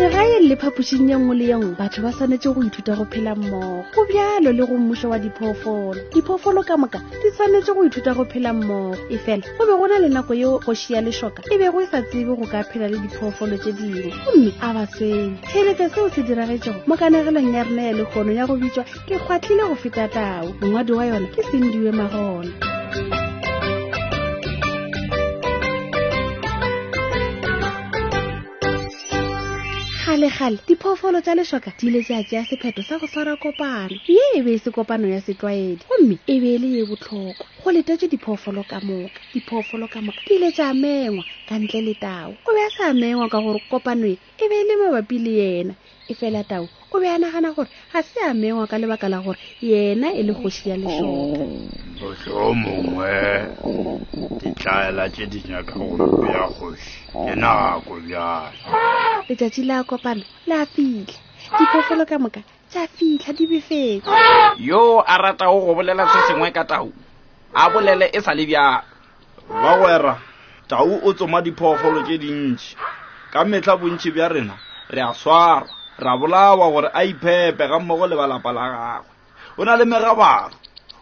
legaeng le phapošing ye nngwe le ye nngwe batho ba swanetse go ithuta go phela mmogo go bjalo le go mmušo wa diphoofolo diphoofolo ka moka di swanetse go ithuta go phela mmogo e fela go be go na le nako yeo kgoši ya lešoka e bego e sa tsebe go ka phela le diphoofolo tše dingwe gomme a ba sele theletša seo se diragetšego mo kanegelong ya rena ya lekgono ya go bitswa ke kgwatlhile go feta tau mongwadi wa yona ke sendiwe magona kgale-kgale diphoofolo tša lešoka di ile tša tšea sephetho sa go swara kopano ye e be e se kopano ya setlwaedi gomme e be e le ye botlhokwa go letetše diphoofolo ka moka diphoofolo ka moka di ile tša mengwa ka ntle le tao o be a sa mengwa ka gore kopano e e be e le mabapi le yena e fela tau o be a nagana gore ga se a mengwa ka lebaka la gore yena e le kgoši ya lešoka motlho mongwe ditlaela tše di nyaka gompe ya kgoši ke nako bjale letšatši la kopano la fitlha diphoofolo ka moka tša fitlha di befetse yo a ratago go bolela se sengwe ka tau a bolele e sa le bjalo bagwera tau o tsoma diphoofolo tše dintši ka mehla bontši bja rena re a swarwa ra bolawa gore a iphepe ga mmogo le balapa la gagwe o na le megabalo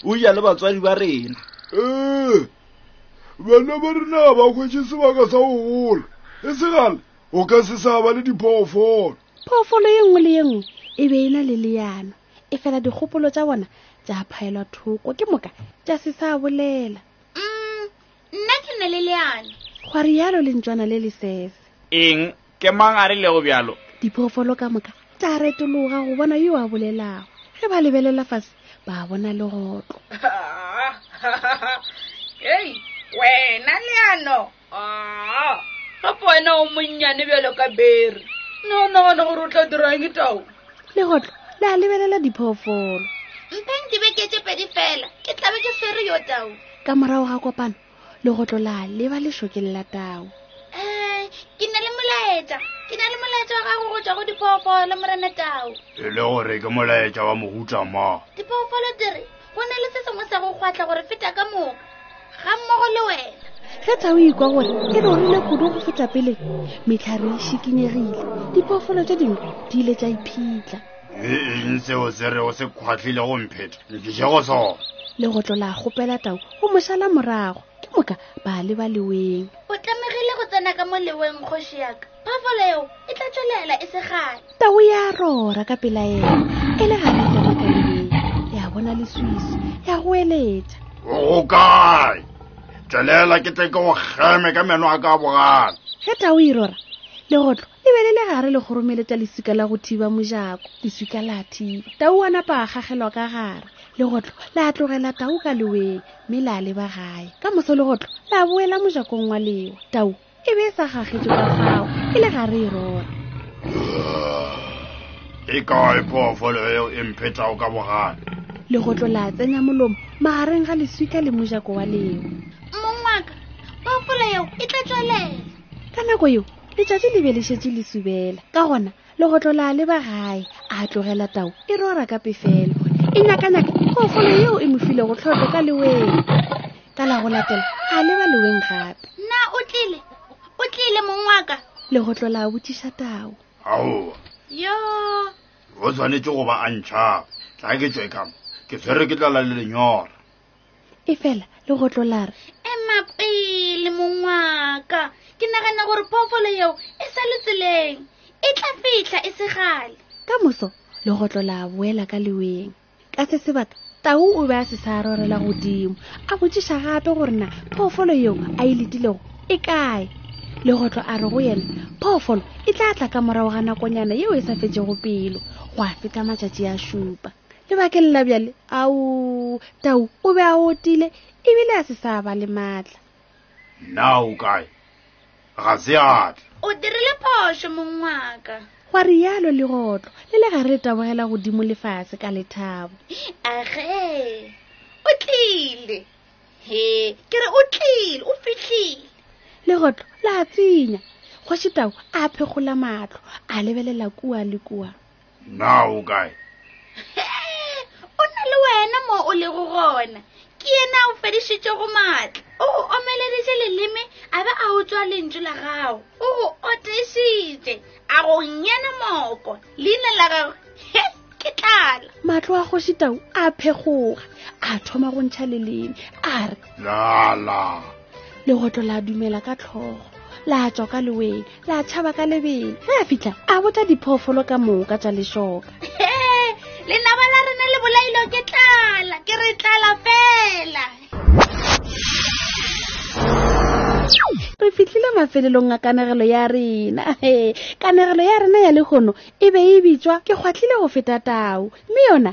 o ja le batswadi ba rena ee bana ba rena ba hwetše sebaka sa go gola e segale o ka se sa ba le diphoofolo phoofolo ye nngwe le ye nngwe e be e na le leano e fela dikgopolo tša bona tša phaelwa thoko ke moka tša se sa bolela mm, nna ke ne le leano gwa rialo lentswana le lesese eng ke mang a rilego bjalo diphoofolo ka moka tsa retologa go bona yo a bolelago ge ba lebelela fase ba bona legotlo ei wena leano gape wena o monnyane bjalo ka bere ne o nagana gore o tla dirang tao legotlo le a lebelela diphoofolo mpeng ke beketse pedi fela ke tlabe ke swere yo tao ka morago ga kopano legotlo la leba lešokeng la tao um ke na le molaetša ke na le molaetša wa gago go tswa go diphoofolo morena tao e le gore ke molaetša wa mohuta ma diphoofolo dire go na le se sengwe sa go kgwatla gore feta ka moka ga mmogo le wena feta o ikwa gore e re orile kudu go feta pele metlhare e šikinyegile dipoofolo tse dingwe di ile tsa iphitlha eng seo se re o se kgwatlhile go mpheta ke je go sona legotlo la gopela tau go mošala morago ke moka ba le ba leweng o tlamegile go tsena ka mo leweng kgoši yaka Phoofolo eo e tla tšwelela e se gale. Tau ya rora ka pela ena e le ga rata ka kalebeng ya bona leswiso ya go eletša. O kae? Tšwelela ke tle ke o kgeme ka meno a ka bogale. Ge tau e rora legotlo le be le le gare le kgoromeletša leswika la go thiba mojako leswika la thiba tau a napa a gagelwa ka gare legotlo la tlogela tau ka leweng mme la leba gae ka moso legotlo la boela mojakong wa lewa tau e be e sa gagetso ka fao e le ga re e rora e kae phoofolo eo e mphetago ka bogale legotlo la tsenya molomo magareng ga leswika le mojako wa leo mongwaka phoofolo eo e tla tswelela ka nako eo letšatši le be le šetše le subela ka gona legotlo la leba gae a tlogela tau e rora ka pefelo e nyakanyaka phoofolo yeo e mofilego tlhotlo ka leweng ka la go latela a leba leweng gape na o tlile o tlile mong wa ka legotlo la botšiša tao aowa yo o tshwanetse go ba a ntšhaba tla ke tswe kamo ke tshwere ke tlala le lenyora e fela legotlo la re ema pele mong wa ka ke nagana gore phoofolo yeo e sa le tseleng e tla fitlha e segale ka moso legotlo la boela ka leweng ka se sebaka tau o be a se sa rorela godimo a botšiša gape gore na phoofolo yeo a e letilego e kae legotlo a re go yena phoofolo e tla tla ka morago ga nakonyana yeo e sa fetsego pelo go a feta matšatši a šupa lebakeng la bjale ao tau o be a otile ebile a se sa ba le maatla Na o kae? Ga se atle. O dirile phošo mong waka. Gwa rialo legotlo le le gare le tabogela godimo lefase ka lethabo. Age. O tlile. He, ke re o tlile, o fihlile. Legotlo la tsinya. Kgoši Tau a phekgola matlo, a lebelela kua le kua. na o kae o na le wena mo o lego gona ke yena o fedišitše go maatla o go omeleditše leleme a be a utswa lentšu la gago o go otešitše a go nyena moko leina la gagwe he ke tlala matlo a kgošitau a phegoga a thoma go ntšha leleme a re lala legotlo la dumela ka tlhogo la tswa ka leweng la tšhaba ka lebele ge a fitlha a botla diphoofolo ka moka tša lešoka lenaba la rena le bolailo ke tlala ke re tlala fela re fitlhile mafelelong a kanegelo ya rena kanegelo ya rena ya legono e be e bitswa ke kgwatlhile go feta tau mme yona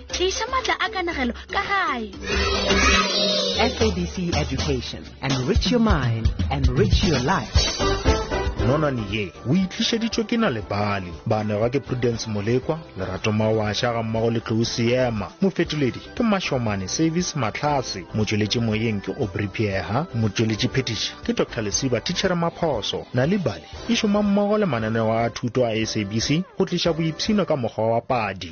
tliša maatla a kanegelo ka gae sabc education enrich your mind enrich your life nonwane ye o itlišeditšwe ke na lebale baanegwa ke prudence molekwa lerato mawaša ga mmago le tlou seema mofetoledi ke mashomane service matlhase motšweletši moyeng ke obripiega motšweletši phetiši ke dr lesiba tichere maphoso na libale e šoma mmogo le mananeo a thuto a sabc go tliša boipshino ka mokgwa wa padi